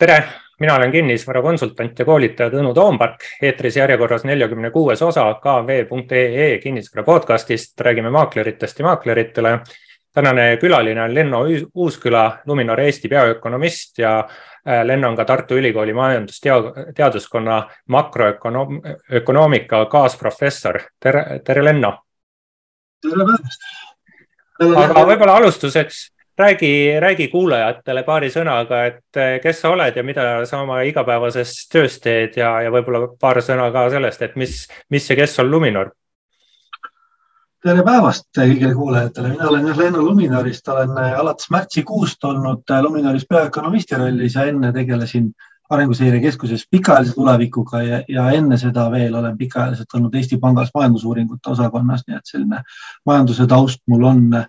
tere, mina olen kinnisvarakonsultant ja koolitaja Tõnu Toompark, eetris järjekorras neljakümne kuues osa kv.ee kinnisvara podcastist, räägime maakleritest ja maakleritele. tänane külaline on Lenno Uusküla, Luminor Eesti peaökonomist ja äh, Lenno on ka Tartu Ülikooli majandusteaduskonna makroökonoomika kaasprofessor. tere, tere Lenno. tere päevast. aga võib-olla alustuseks räägi, räägi kuulajatele paari sõnaga, et eh, kes sa oled ja mida sa oma igapäevases töös teed ja, ja võib-olla paar sõna ka sellest, et mis, mis ja kes on Luminor? tere päevast kõigile kuulajatele, mina olen Lenno Luminorist, olen eh, alates märtsikuust olnud eh, Luminoris peaökonomisti rollis ja enne tegelesin Arenguseire Keskuses pikaajalise tulevikuga ja, ja enne seda veel olen pikaajaliselt olnud Eesti Pangas majandusuuringute osakonnas, nii et selline majanduse taust mul on äh,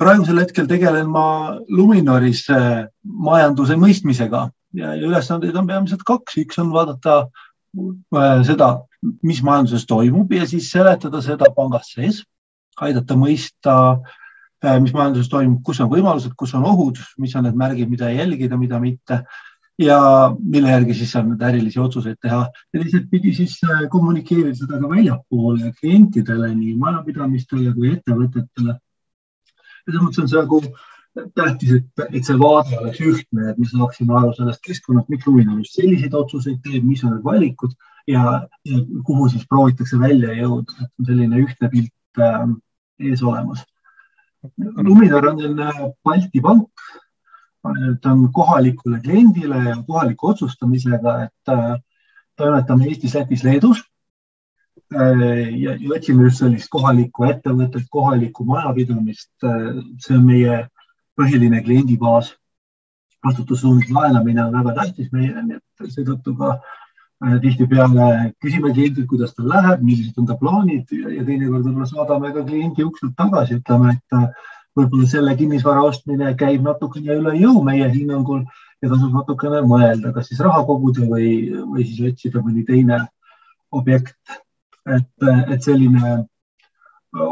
praegusel hetkel tegelen ma Luminoris äh, majanduse mõistmisega ja, ja ülesandeid on peamiselt kaks, üks on vaadata äh, seda, mis majanduses toimub ja siis seletada seda pangas sees, aidata mõista, äh, mis majanduses toimub, kus on võimalused, kus on ohud, mis on need märgid, mida jälgida, mida mitte ja mille järgi siis saab neid ärilisi otsuseid teha. Ja teiselt pidi siis kommunikeerida seda ka väljapoole klientidele, nii majapidamistele kui ettevõtetele selles mõttes on see nagu tähtis, et, et see vaade oleks ühtne, et me saaksime aru sellest keskkonnast, miks just selliseid otsuseid teeb, mis on need valikud ja, ja kuhu siis proovitakse välja jõuda, et on selline ühtne pilt äh, ees olemas. Luminor on selline Balti pank, ta on kohalikule kliendile ja kohaliku otsustamisega, et äh, toimetame Eestis, Lätis, Leedus. Äh, ja, ja otsime just sellist kohalikku ettevõtet, kohalikku majapidamist. Äh, see on meie põhiline kliendibaas. vastutussuunis laenamine on väga tähtis meile, nii et seetõttu ka äh, tihtipeale küsime kliendilt, kuidas tal läheb, millised on ta plaanid ja, ja teinekord võib-olla saadame ka kliendi ukselt tagasi, ütleme, et võib-olla selle kinnisvara ostmine käib natukene üle jõu meie hinnangul ja tasub natukene mõelda, kas siis raha koguda või, või siis otsida mõni teine objekt et, et selline äh,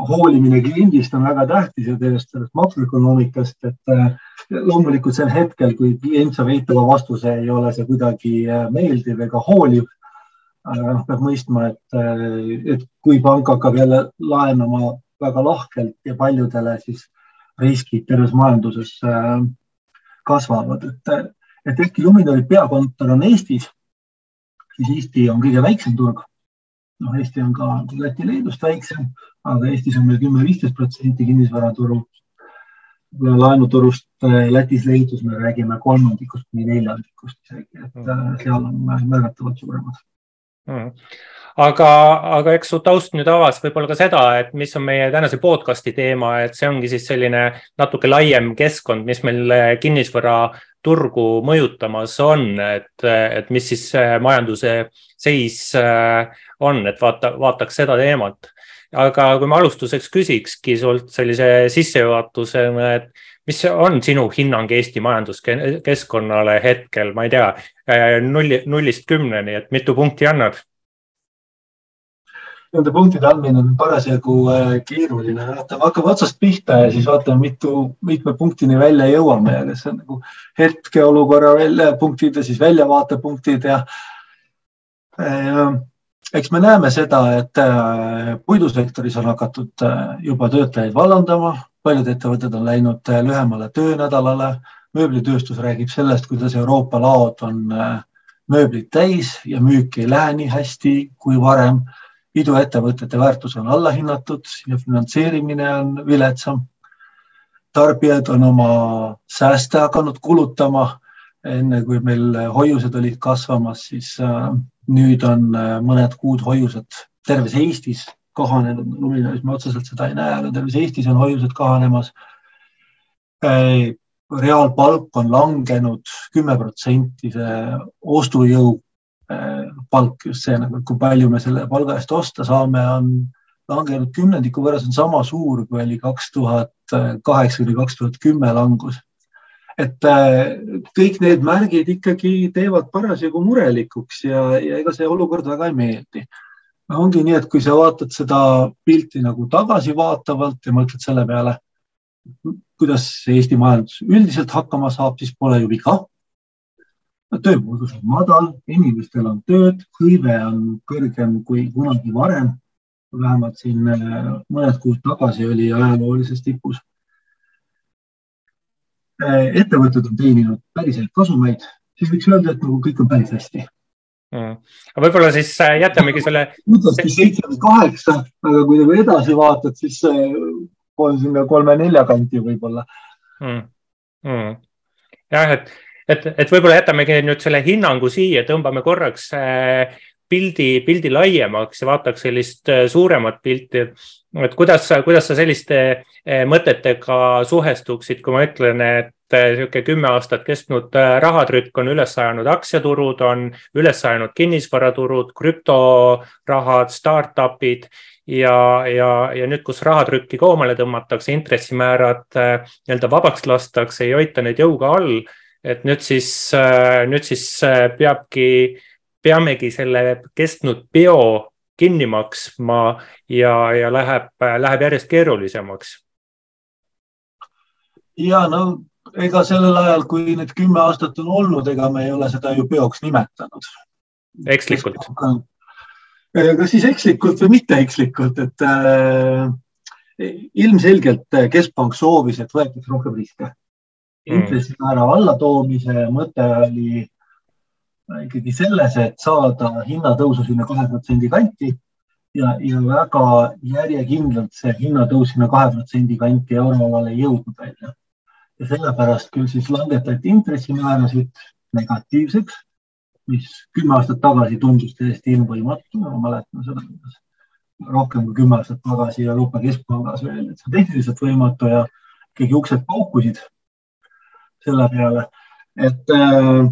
hoolimine kliendist on väga tähtis ja sellest, sellest makroökonoomikast, et äh, loomulikult sel hetkel, kui klient saab eitava vastuse, ei ole see kuidagi äh, meeldiv ega hooliv. noh, peab mõistma, et, et kui pank hakkab jälle laenama väga lahkelt ja paljudele, siis riskid terves majanduses kasvavad, et, et ehkki Luminori peakontor on Eestis, siis Eesti on kõige väiksem turg noh, Eesti on ka Läti-Leedust väiksem, aga Eestis on meil kümme-viisteist protsenti kinnisvaraturust. laenuturust äh, Lätis-Leedus me räägime kolmandikust kuni neljandikust isegi, et mm. seal on märgatavalt suuremad mm aga, aga eks su taust nüüd avas võib-olla ka seda, et mis on meie tänase podcast'i teema, et see ongi siis selline natuke laiem keskkond, mis meil kinnisvaraturgu mõjutamas on, et, et mis siis majanduse seis äh, on, et vaata, vaataks seda teemat. aga kui ma alustuseks küsikski sult sellise sissejuhatusena, et mis on sinu hinnang Eesti majanduskeskkonnale hetkel, ma ei tea, äh, nulli, nullist kümneni, et mitu punkti annad? Nende punktide andmine on parasjagu äh, keeruline, vaatame, hakkame otsast pihta ja siis vaatame, mitu, mitme punktini välja jõuame. Ja kas see on nagu hetkeolukorra välja punktid ja siis väljavaatepunktid ja äh, eks me näeme seda, et äh, puidusektoris on hakatud juba töötajaid vallandama, paljud ettevõtted on läinud lühemale töönädalale. mööblitööstus räägib sellest, kuidas Euroopa laod on mööblit täis ja müük ei lähe nii hästi kui varem iduettevõtete väärtus on allahinnatud ja finantseerimine on viletsam. tarbijad on oma sääste hakanud kulutama. enne kui meil hoiused olid kasvamas, siis äh, nüüd on äh, mõned kuud hoiused terves Eestis kahanenud. Luminooris me otseselt seda ei näe, aga terves Eestis on hoiused kahanemas. Äh, reaalpalk on langenud kümme protsenti, see ostujõu palk, just see nagu, kui palju me selle palga eest osta saame, on langenud kümnendiku võrra, see on sama suur, kui oli kaks tuhat kaheksa kuni kaks tuhat kümme langus. et äh, kõik need märgid ikkagi teevad parasjagu murelikuks ja, ja ega see olukord väga ei meeldi. ongi nii, et kui sa vaatad seda pilti nagu tagasivaatavalt ja mõtled selle peale, kuidas Eesti majandus üldiselt hakkama saab, siis pole ju viga tööpuudus on madal, inimestel on tööd, hõive on kõrgem kui kunagi varem. vähemalt siin mõned kuud tagasi oli ajaloolises tipus. ettevõtted on teeninud päriselt kasumeid, siis võiks öelda, et nagu kõik on päris hästi mm.. võib-olla siis jätamegi selle. ütlebki seitse või kaheksa, aga kui nagu edasi vaatad, siis on sinna kolme-nelja kanti võib-olla mm.. Mm. jah, et, et, et võib-olla jätamegi nüüd selle hinnangu siia, tõmbame korraks äh, pildi, pildi laiemaks ja vaataks sellist äh, suuremat pilti. et kuidas, kuidas sa selliste äh, mõtetega suhestuksid, kui ma ütlen, et niisugune kümme aastat kestnud rahatrükk on üles ajanud aktsiaturud, on üles ajanud kinnisvaraturud, krüptorahad, startup'id ja, ja, ja nüüd, kus rahatrükki koomale tõmmatakse, intressimäärad nii-öelda vabaks lastakse, ei hoita neid jõuga all, et nüüd siis, äh, nüüd siis äh, peabki, peamegi selle kestnud peo kinni maksma ja, ja läheb, läheb järjest keerulisemaks. ja no ega sellel ajal, kui need kümme aastat on olnud, ega me ei ole seda ju peoks nimetanud. ekslikult kas siis ekslikult või mitte ekslikult, et äh, ilmselgelt keskpank soovis, et võetaks rohkem riske. Intressimäära allatoomise mõte oli ikkagi selles, et saada hinnatõusu sinna kahe protsendi kanti ja, ja väga järjekindlalt see hinnatõus sinna kahe protsendi kanti euroalal ei jõudnud välja. ja sellepärast küll siis langetati intressimäärasid negatiivseks mis kümme aastat tagasi tundus täiesti ilmvõimatu, ma mäletan seda rohkem kui kümme aastat tagasi Euroopa Keskpangas veel, et see on tehniliselt võimatu ja keegi uksed paukusid selle peale, et, äh,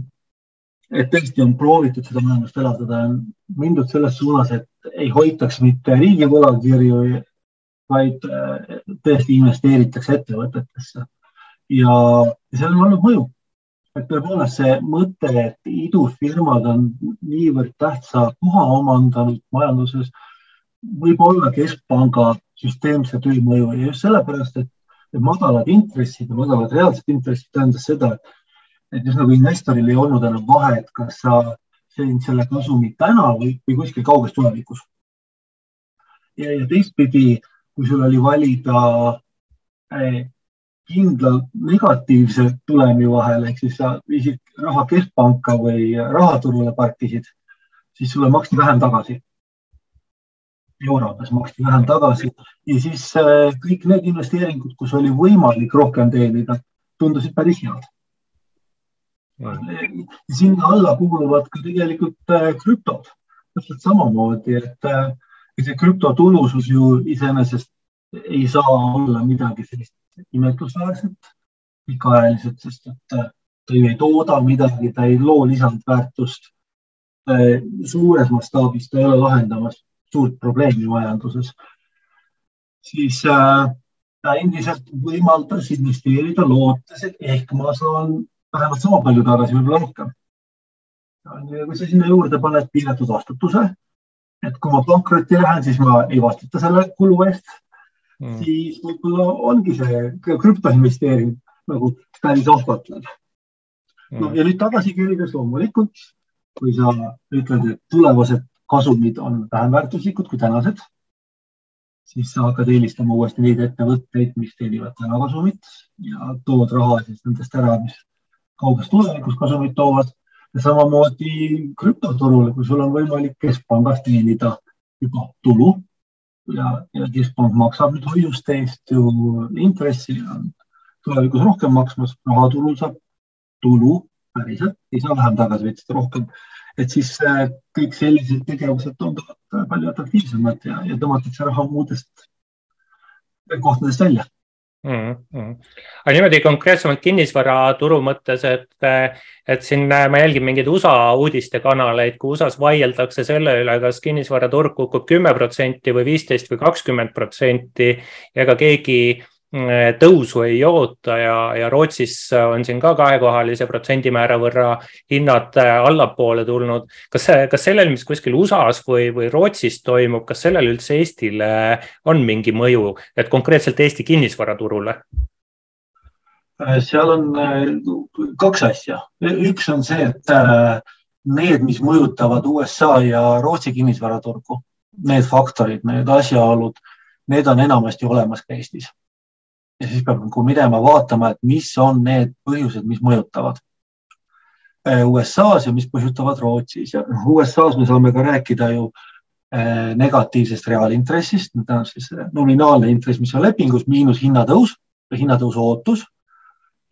et tõesti on proovitud seda majandust elavdada, on mindud selles suunas, et ei hoitaks mitte riigi võlakirju, vaid äh, tõesti investeeritakse ettevõtetesse. Ja, ja sellel on olnud mõju. Et tõepoolest see mõte, et idufirmad on niivõrd tähtsa koha omandanud majanduses, võib olla keskpanga süsteemse töö mõju. Ja just sellepärast, et, madalad intressid ja madalad reaalsed intressid tähendas seda, et, just nagu investoril ei olnud enam vahet, kas sa said selle kasumi täna või, või kuskil kauges tulevikus. ja, ja teistpidi, kui sul oli valida eh, kindla negatiivse tulemi vahel, ehk siis sa viisid raha keskpanka või rahaturule parkisid, siis sulle maksti vähem tagasi. Eurodes maksti vähem tagasi ja siis äh, kõik need investeeringud, kus oli võimalik rohkem teenida, tundusid päris head. sinna alla kuuluvad ka tegelikult äh, krüptod, täpselt samamoodi, et äh, see krüptotulusus ju iseenesest ei saa olla midagi sellist imetlusväärset pikaajaliselt, sest et ta ju ei tooda midagi, ta ei loo lisandväärtust. suures mastaabis ta ei ole lahendamas suurt probleemi majanduses. siis äh, ta endiselt võimaldas investeerida lootes, et ehk ma saan vähemalt sama palju tagasi, võib-olla rohkem. kui sa sinna juurde paned piiratud vastutuse, et kui ma pankrotti lähen, siis ma ei vastuta selle kulu eest mm., siis võib-olla ongi see krüptoinvesteering nagu päris ahvatlev mm.. no ja nüüd tagasi kerida loomulikult, kui sa ütled, et tulevased kasumid on vähem väärtuslikud kui tänased, siis sa hakkad eelistama uuesti neid ettevõtteid, mis teenivad täna kasumit ja tood raha siis nendest ära, mis kauges tulevikus kasumit toovad. ja samamoodi krüptoturul, kui sul on võimalik keskpangas teenida juba tulu ja, ja keskpank maksab nüüd hoiuste eest ju intressi ja tulevikus rohkem maksmas, rahaturul saab tulu päriselt, ei saa vähem tagasi, seda rohkem. Et siis äh, kõik sellised tegevused tunduvad palju atraktiivsemad ja, ja tõmmatakse raha muudest kohtadest välja mm. -hmm. aga niimoodi konkreetsemalt kinnisvaraturu mõttes, et, et siin ma jälgin mingeid USA uudistekanaleid, kui USA-s vaieldakse selle üle, kas kinnisvaraturg kukub kümme protsenti või viisteist või kakskümmend protsenti ja ega keegi Äh, tõusu ei oota ja, ja Rootsis on siin ka kahekohalise protsendimäära võrra hinnad äh, allapoole tulnud. kas, kas sellel, mis kuskil USA-s või, või Rootsis toimub, kas sellel üldse Eestile on mingi mõju, et konkreetselt Eesti kinnisvaraturule? seal on kaks asja. üks on see, et need, mis mõjutavad USA ja Rootsi kinnisvaraturgu, need faktorid, need asjaolud, need on enamasti olemas ka Eestis. Ja siis peab nagu minema vaatama, et mis on need põhjused, mis mõjutavad USA-s ja mis põhjustavad Rootsis. Ja USA-s me saame ka rääkida ju eh, negatiivsest reaalintressist, tähendab siis nominaalne intress, mis on lepingus, miinus hinnatõus või hinnatõusu ootus.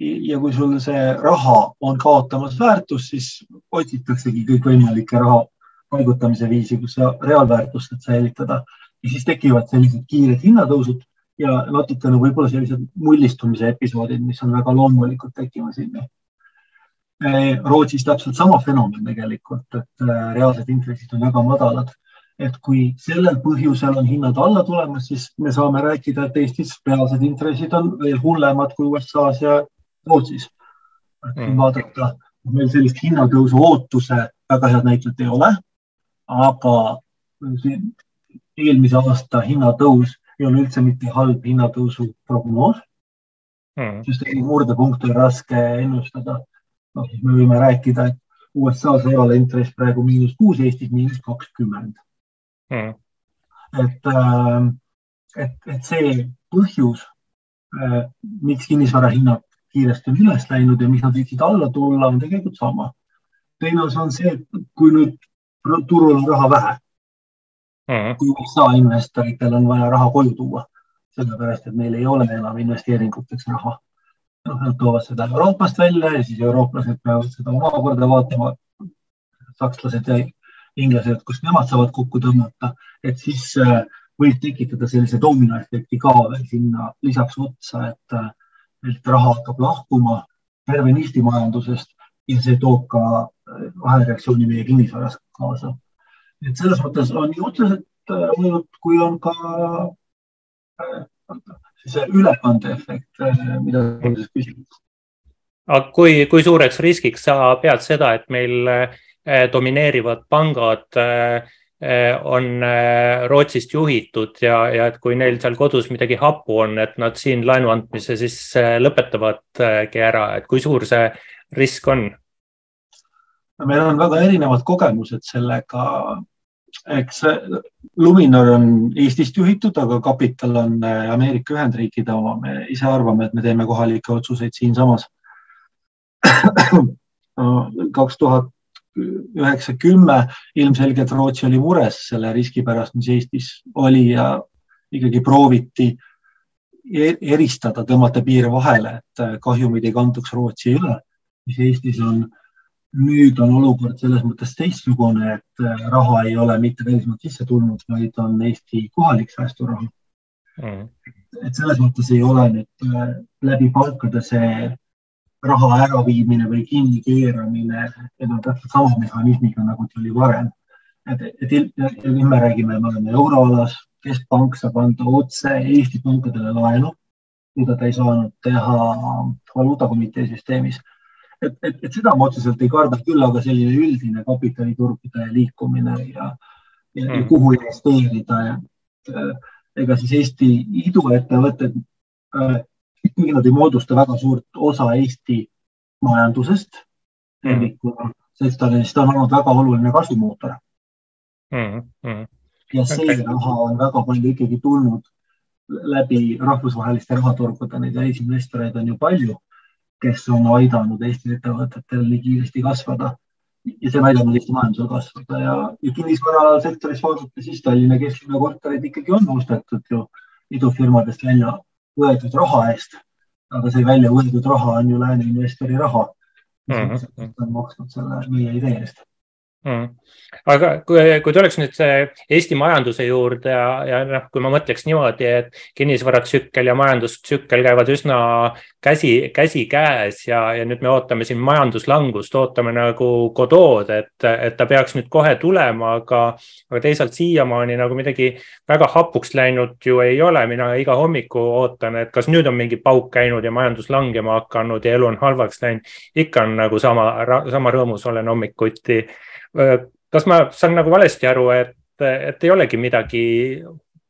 Ja kui sul see raha on kaotamas väärtust, siis otsitaksegi kõikvõimalikke raha paigutamise viisi, kus sa reaalväärtust saad säilitada. Ja siis tekivad sellised kiired hinnatõusud ja natukene võib-olla sellised mullistumise episoodid, mis on väga loomulikult tekkimas ilmi. Rootsis täpselt sama fenomen tegelikult, et äh, reaalsed intressid on väga madalad. et kui sellel põhjusel on hinnad alla tulemas, siis me saame rääkida, et Eestis reaalsed intressid on veel hullemad kui USA-s ja Rootsis mm.. vaadata, meil sellist hinnatõusu ootuse väga head näitajat ei ole, aga eelmise aasta hinnatõus ei ole üldse mitte halb hinnatõusu prognoos mm.. sest murdepunkte on raske ennustada. noh, siis me võime rääkida, et USA-s ei ole intress praegu miinus kuus, Eestis miinus kakskümmend mm.. et, äh, et, et see põhjus, äh, miks kinnisvara hinnad kiiresti on üles läinud ja miks nad võiksid alla tulla, on tegelikult sama. teine osa on see, et kui nüüd turul on raha vähe -hmm. kui USA investoritel on vaja raha koju tuua, sellepärast et neil ei ole enam investeeringuteks raha. noh, nad toovad seda Euroopast välja ja siis eurooplased peavad seda omakorda vaatama. sakslased ja inglased, kust nemad saavad kokku tõmmata, et siis äh, võib tekitada sellise dominoefekti ka veel sinna lisaks otsa, et äh, et raha hakkab lahkuma tervenisti majandusest ja see toob ka äh, vahereaktsiooni meie kinnisvaras kaasa. Et selles mõttes on nii otseselt äh, mõjud, kui on ka äh, see ülekandeefekt, mida sa küsisid. aga kui, kui suureks riskiks sa pead seda, et meil domineerivad pangad äh, on Rootsist juhitud ja, ja et kui neil seal kodus midagi happu on, et nad siin laenu andmise siis lõpetavadki ära, et kui suur see risk on? meil on väga erinevad kogemused sellega. Eks Luminor on Eestist juhitud, aga kapital on Ameerika Ühendriikide oma. me ise arvame, et me teeme kohalikke otsuseid siinsamas. kaks tuhat üheksa, kümme, ilmselgelt Rootsi oli mures selle riski pärast, mis Eestis oli ja ikkagi prooviti e-, eristada, tõmmata piire vahele, et kahjumid ei kanduks Rootsi üle, mis Eestis on. Nüüd on olukord selles mõttes teistsugune, et raha ei ole mitte välismaalt sisse tulnud, vaid on Eesti kohalik säästuraha mm.. et selles mõttes ei ole nüüd läbi pankade see raha äraviimine või kinnikeeramine, need on täpselt sama mehhanismiga, nagu ta oli varem. et, et nüüd me räägime, me oleme euroalas, keskpank saab anda otse Eesti pankadele laenu, mida ta ei saanud teha valuutakomitee süsteemis. Et, et, et seda ma otseselt ei karda küll, aga selline üldine kapitaliturgude liikumine ja, ja, ja mm. kuhu investeerida ja ega siis Eesti iduettevõtted äh, kuigi nad ei moodusta väga suurt osa Eesti majandusest tervikuna mm., sest ta, ta on olnud väga oluline kasvumootor mm. -hmm. ja see okay. raha on väga palju ikkagi tulnud läbi rahvusvaheliste rahaturgude, neid välisinvestoreid on ju palju, kes on aidanud Eesti ettevõtetel nii kiiresti kasvada ja see on aidanud Eesti majandusel kasvada. Ja, ja kinnisvarasektoris vaadata, siis Tallinna kesklinna korterid ikkagi on ostetud ju idufirmadest välja võetud raha eest, aga see välja võetud raha on ju lääne investori raha, mis mm -hmm. on maksnud selle meie idee eest mm.. aga kui, kui tuleks nüüd Eesti majanduse juurde ja, ja noh, kui ma mõtleks niimoodi, et kinnisvaratsükkel ja majandustsükkel käivad üsna käsi, käsikäes ja, ja nüüd me ootame siin majanduslangust, ootame nagu Godot, et, et ta peaks nüüd kohe tulema, aga, aga teisalt siiamaani nagu midagi väga hapuks läinud ju ei ole. mina iga hommiku ootan, et kas nüüd on mingi pauk käinud ja majandus langema hakanud ja elu on halvaks läinud. ikka on nagu sama, sama rõõmus olen hommikuti kas ma saan nagu valesti aru, et, et ei olegi midagi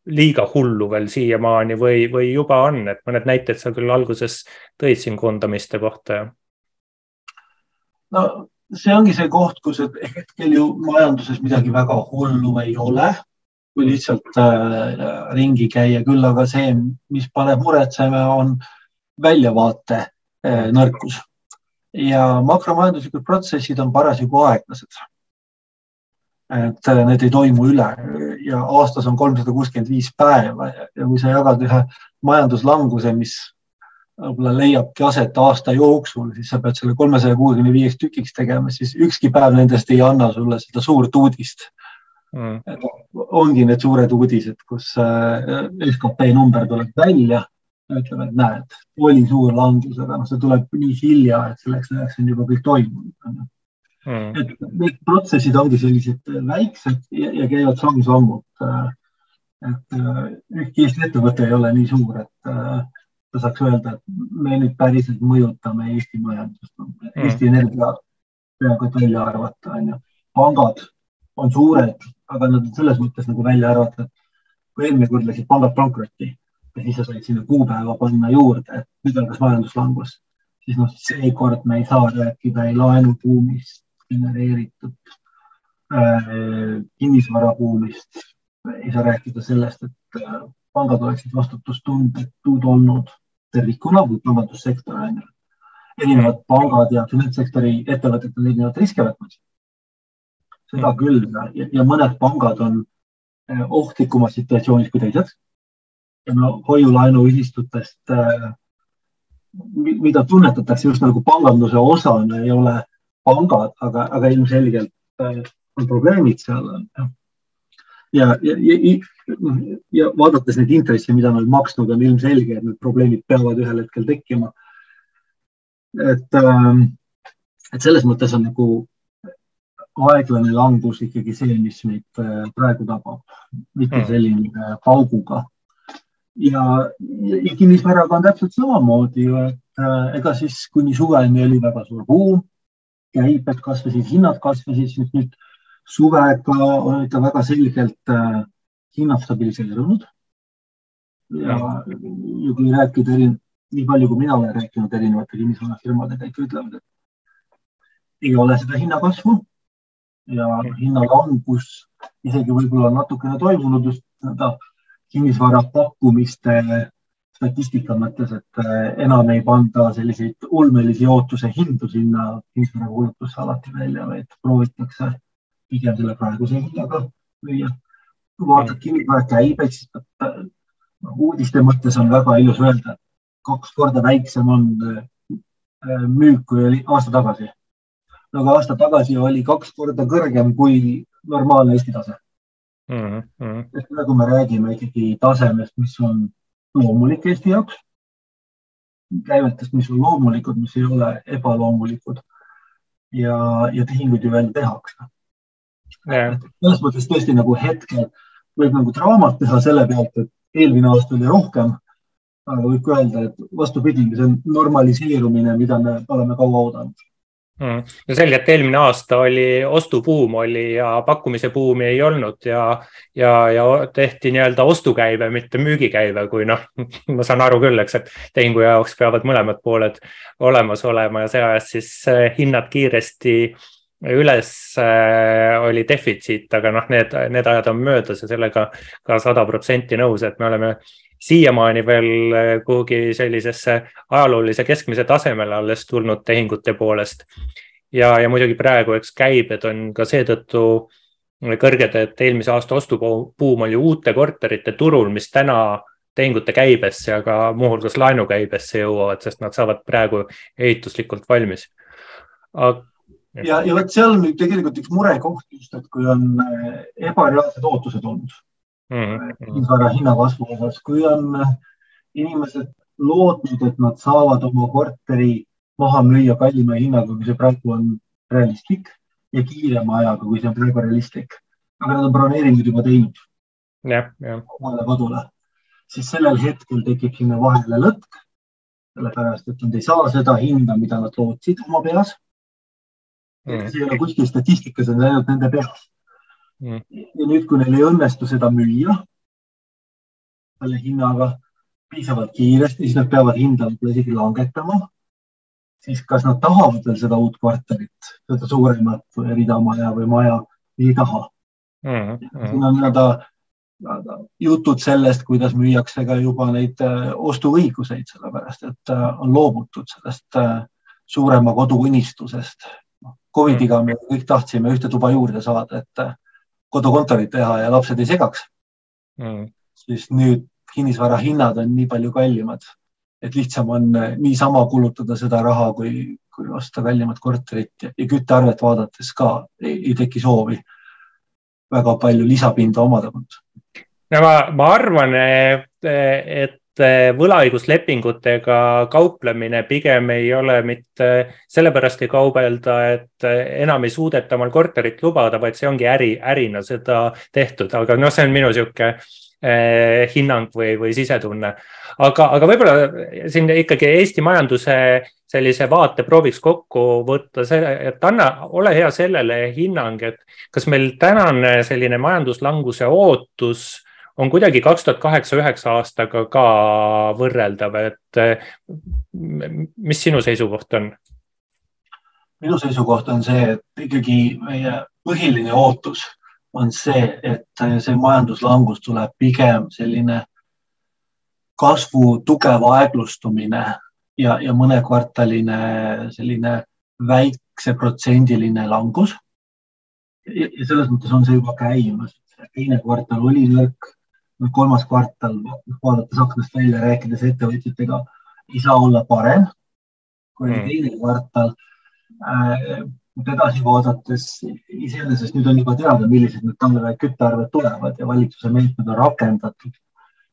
liiga hullu veel siiamaani või, või juba on, et mõned näited sa küll alguses tõid siin koondamiste kohta. no see ongi see koht, kus hetkel ju majanduses midagi väga hullu ei ole, kui lihtsalt äh, ringi käia, küll aga see, mis paneb muretsema, on väljavaate äh, nõrkus. Ja makromajanduslikud protsessid on parasjagu aeglased et äh, need ei toimu üle. Ja aastas on kolmsada kuuskümmend viis päeva ja kui sa jagad ühe majanduslanguse, mis võib-olla leiabki aset aasta jooksul, siis sa pead selle kolmesaja kuuekümne viieks tükiks tegema, siis ükski päev nendest ei anna sulle seda suurt uudist. Mm.. ongi need suured uudised, kus äh, skp number tuleb välja, ütleme, et näed, oli suur langus, aga noh, see tuleb nii hilja, et selleks ajaks on juba kõik toimunud mm.. et need protsessid ongi sellised väiksed ja, ja käivad samm-sammult. et äh, ükski Eesti ettevõte ei ole nii suur, et äh, ta saaks öelda, et me nüüd päriselt mõjutame Eesti majandust mm.. Eesti Energia peaaegu et välja arvata, on ju. pangad on suured, aga nad on selles mõttes nagu välja arvata, et kui eelmine kord läksid pangad pankrotti ja siis sa said sinna kuupäeva panna juurde, et nüüd algas majanduslangus, siis noh, seekord me ei saa rääkida ei laenubuumist genereeritud äh, kinnisvarabuumist. ei saa rääkida sellest, et äh, pangad oleksid vastutustundetud olnud tervikuna või pangandussektor on ju. erinevad pangad ja finantssektori ettevõtted on erinevat riske võtnud. seda mm. küll ja, ja mõned pangad on äh, ohtlikumas situatsioonis kui teised. ja no hoiu-laenuühistutest mida tunnetatakse just nagu panganduse osana, ei ole pangad, aga, aga ilmselgelt äh, on probleemid seal. ja, ja, ja, ja vaadates neid intresse, mida nad maksnud on, ilmselge, et need probleemid peavad ühel hetkel tekkima. et, ähm, et selles mõttes on nagu aeglane langus ikkagi see, mis meid äh, praegu tabab, mitte hmm. selline äh, pauguga. ja, ja kinnisvaraga on täpselt samamoodi ju, et ega siis kuni suveni oli väga suur buum käibed kasvasid, hinnad kasvasid, siis nüüd suvega on ikka väga selgelt äh, hinnad stabiliseerunud. ja, ja kui rääkida eri, nii palju, kui mina olen rääkinud erinevate kinnisvarafirmadega, ikka ütlevad, et ei ole seda hinnakasvu ja hinnalangus isegi võib-olla natukene toimunud just nii-öelda kinnisvara pakkumiste statistika mõttes, et äh, enam ei panda selliseid ulmelisi ootuse hindu sinna kinnisvarakuulutusse alati välja, vaid proovitakse pigem selle praeguse hinnaga müüa. kui vaatad kinnisvara käibeid, siis äh, uudiste mõttes on väga ilus öelda, et kaks korda väiksem on äh, müük, kui oli aasta tagasi. aga aasta tagasi oli kaks korda kõrgem kui normaalne Eesti tase mm. -hmm. praegu me räägime ikkagi tasemest, mis on loomulik Eesti jaoks. käivetest, mis on loomulikud, mis ei ole ebaloomulikud. ja, ja tehinguid ju veel tehakse yeah.. selles mõttes tõesti nagu hetkel võib nagu draamat teha selle pealt, et eelmine aasta oli rohkem. aga võib ka öelda, et vastupidi, see on normaliseerumine, mida me oleme kaua oodanud. No selge, et eelmine aasta oli ostubuum oli ja pakkumise buumi ei olnud ja, ja, ja tehti nii-öelda ostukäive, mitte müügikäive, kui noh, ma saan aru küll, eks, et tehingu jaoks peavad mõlemad pooled olemas olema ja see ajas siis eh, hinnad kiiresti üles äh, oli defitsiit, aga noh, need, need ajad on möödas ja sellega ka sada protsenti nõus, et me oleme siiamaani veel eh, kuhugi sellisesse ajaloolise keskmise tasemele alles tulnud tehingute poolest. ja, ja muidugi praegu, eks käibed on ka seetõttu kõrged, et eelmise aasta ostubuum oli uute korterite turul, mis täna tehingute käibesse ja ka muuhulgas laenukäibesse jõuavad, sest nad saavad praegu ehituslikult valmis. Ja, ja vot seal on tegelikult üks murekoht just, et kui on eh, ebareaalsed ootused olnud kinnisvara mm-hmm. hinna kasvu osas, kui on äh, inimesed lootnud, et nad saavad oma korteri maha müüa kallima hinnaga, kui see praegu on realistlik ja kiirema ajaga, kui see on praegu realistlik. aga nad on broneeringud juba teinud. jah, jah. omale kodule, siis sellel hetkel tekib sinna vahele lõtk, sellepärast et nad ei saa seda hinda, mida nad lootsid oma peas mm.. see ei ole kuskil statistikas, see on ainult nende peas mm.. ja nüüd, kui neil ei õnnestu seda müüa, selle hinnaga piisavalt kiiresti, siis nad peavad hinda võib-olla isegi langetama. siis kas nad tahavad veel seda uut kvartalit, seda suuremat või maja või ei taha mm. -hmm. siin on nii-öelda jutud sellest, kuidas müüakse ka juba neid äh, ostuõiguseid, sellepärast et äh, on loobutud sellest äh, suurema kodu unistusest. Covidiga me kõik tahtsime ühte tuba juurde saada, et kodukontorit teha ja lapsed ei segaks. Mm.. siis nüüd kinnisvara hinnad on nii palju kallimad, et lihtsam on niisama kulutada seda raha, kui, kui osta kallimat korterit ja, ja küttearvet vaadates ka ei, ei teki soovi väga palju lisapinda omada. No ma, ma arvan, et võlaõiguslepingutega kauplemine pigem ei ole mitte sellepärast ei kaubelda, et enam ei suudeta omal korterit lubada, vaid see ongi äri, ärina seda tehtud, aga noh, see on minu sihuke eh, hinnang või, või sisetunne. aga, aga võib-olla siin ikkagi Eesti majanduse sellise vaate prooviks kokku võtta, et anna, ole hea sellele hinnang, et kas meil tänane selline majanduslanguse ootus on kuidagi kaks tuhat kaheksa, üheksa aastaga ka võrreldav, et mis sinu seisukoht on? minu seisukoht on see, et ikkagi meie põhiline ootus on see, et see majanduslangus tuleb pigem selline kasvu tugev aeglustumine ja, ja mõnekvartaline selline väikse protsendiline langus. ja selles mõttes on see juba käimas. teine kvartal oli nõrk, kolmas kvartal, vaadates aknast välja, rääkides ettevõtjatega, ei saa olla parem kui mm. teine kvartal äh,. edasi vaadates, iseenesest nüüd on juba teada, millised need talve küttearved tulevad ja valitsuse meetmed on rakendatud.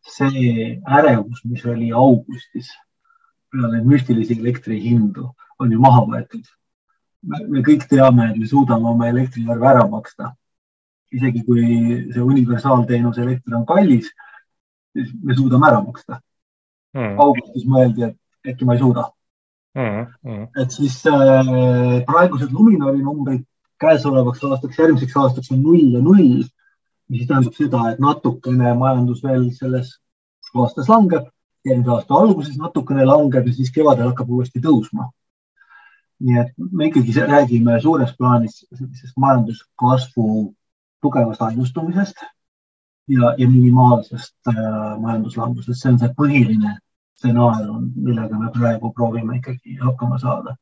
see ärevus, mis oli augustis peale müstilisi elektrihindu, on ju maha võetud. me kõik teame, et me suudame oma elektriarve ära maksta isegi kui see universaalteenuse elekter on kallis, siis me suudame ära maksta mm.. augustis mõeldi, et äkki ma ei suuda mm. Mm. et siis äh, praegused Luminori numbrid käesolevaks aastaks, järgmiseks aastaks on null ja null, mis tähendab seda, et natukene majandus veel selles aastas langeb, järgmise aasta alguses natukene langeb ja siis kevadel hakkab uuesti tõusma. nii et me ikkagi räägime suures plaanis sellisest majanduskasvu tugevast aeglustumisest ja, ja minimaalsest äh, majanduslangusest, see on see põhiline stsenaarium, millega me praegu proovime ikkagi hakkama saada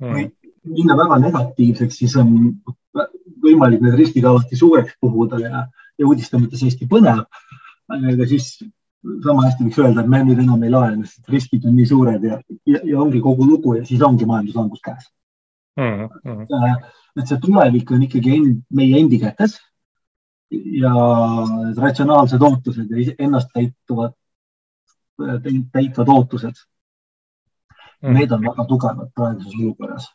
mm.. kui minna väga negatiivseks, siis on võimalik need riskid alati suureks puhuda ja, ja uudiste mõttes hästi põnev. aga siis sama hästi võiks öelda, et me nüüd enam ei laene, sest riskid on nii suured ja, ja, ja ongi kogu lugu ja siis ongi majanduslangus käes mm. -hmm. et see tulevik on ikkagi end, meie endi kätes ja ratsionaalsed ootused ja ennast täituvad, täitvad ootused mm.. Need on väga tugevad praeguses olukorras.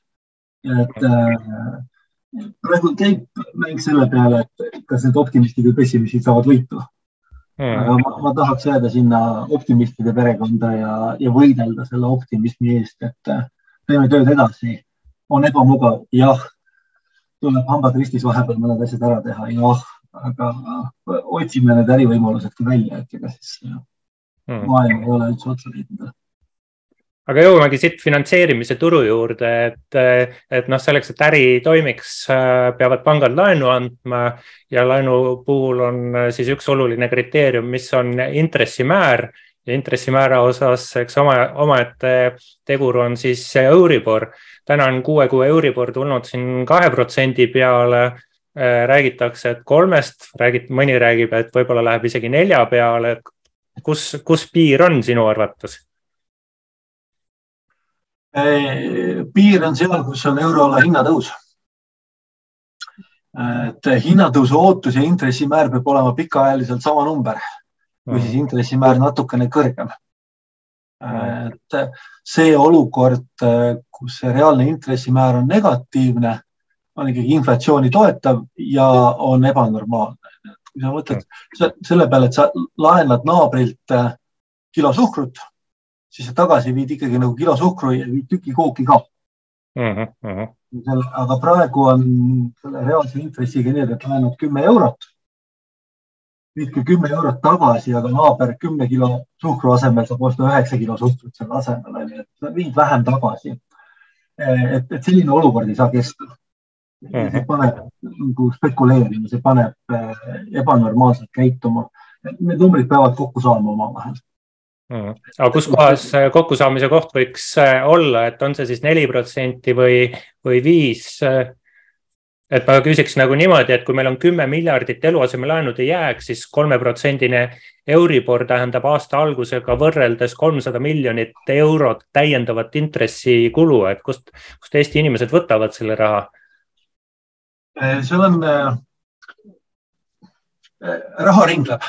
et äh, praegu käib mäng selle peale, et kas need optimistid või pessimistid saavad võitu mm.. aga ma, ma tahaks jääda sinna optimistide perekonda ja, ja võidelda selle optimismi eest, et äh, teeme tööd edasi. on ebamugav, jah. tuleb hambad ristis vahepeal mõned asjad ära teha, jah aga otsime need ärivõimalused ka välja, et ega siis hmm. maailm ei ole üldse otsa leidnud aga jõuamegi siit finantseerimise turu juurde, et, et noh, selleks, et äri toimiks, peavad pangad laenu andma ja laenu puhul on siis üks oluline kriteerium, mis on intressimäär ja intressimäära osas, eks oma, omaette tegur on siis Euribor. täna on kuue kuu Euribor tulnud siin kahe protsendi peale Äh, räägitakse, et kolmest, räägid, mõni räägib, et võib-olla läheb isegi nelja peale, kus, kus piir on sinu arvates? Äh, piir on seal, kus on euroala hinnatõus. et hinnatõusu ootus ja intressimäär peab olema pikaajaliselt sama number või siis intressimäär natukene kõrgem. et see olukord, kus see reaalne intressimäär on negatiivne on ikkagi inflatsiooni toetav ja on ebanormaalne. kui sa mõtled selle peale, et sa laenad naabrilt äh, kilo suhkrut, siis sa tagasi viid ikkagi nagu kilo suhkru ja viid tüki kooki ka mm. -hmm. aga praegu on selle reaalse intressiga nii, et laenad kümme eurot viidke kümme eurot tagasi, aga naaber kümne kilo suhkru asemel saab osta üheksa kilo suhkrut selle asemel, onju, et viid vähem tagasi. et, et selline olukord ei saa kesta. See mhm. paneb nagu spekuleerima, see paneb eh, ebanormaalselt käituma. Need numbrid peavad kokku saama omavahel mm.. aga kus kohas kokkusaamise koht võiks eh, olla, et on see siis neli protsenti või, või viis? et ma küsiks nagu niimoodi, et kui meil on kümme miljardit eluasemelaenude jääk, siis kolmeprotsendine Euribor tähendab aasta algusega võrreldes kolmsada miljonit eurot täiendavat intressikulu, et kust, kust Eesti inimesed võtavad selle raha? Eh, seal on äh,, raha ringleb,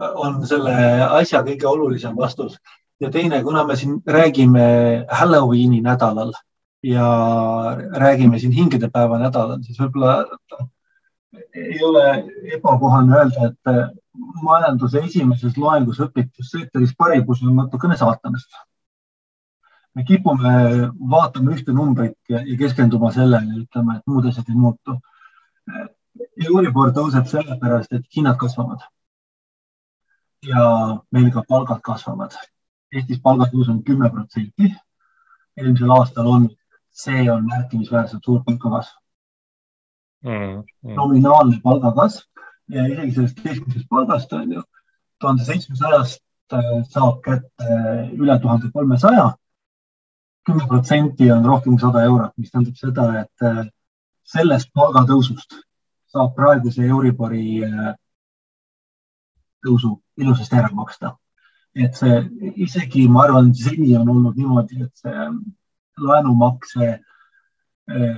on selle asja kõige olulisem vastus ja teine, kuna me siin räägime Halloweeni nädalal ja räägime siin hingedepäeva nädalal, siis võib-olla ei ole ebakohane öelda, et majanduse esimeses loengus õpitud sektoris paribus on natukene saatanast. Me kipume vaatama ühte numbrit ja, ja keskenduma sellele, ütleme, et muud asjad ei muutu. Euribor tõuseb sellepärast, et hinnad kasvavad. ja meil ka palgad kasvavad. Eestis palgatõus on kümme protsenti. eelmisel aastal on see on märkimisväärselt suur palgakasv mm,. Mm. nominaalne palgakasv ja isegi sellest keskmisest palgast on ju tuhande seitsmesajast äh, saab kätte üle tuhande kolmesaja. Kümme protsenti on rohkem kui sada eurot, mis tähendab seda, et äh, sellest palgatõusust saab praeguse Euribori äh, tõusu ilusasti ära maksta. et see isegi, ma arvan, seni on olnud niimoodi, et see laenumakse eh,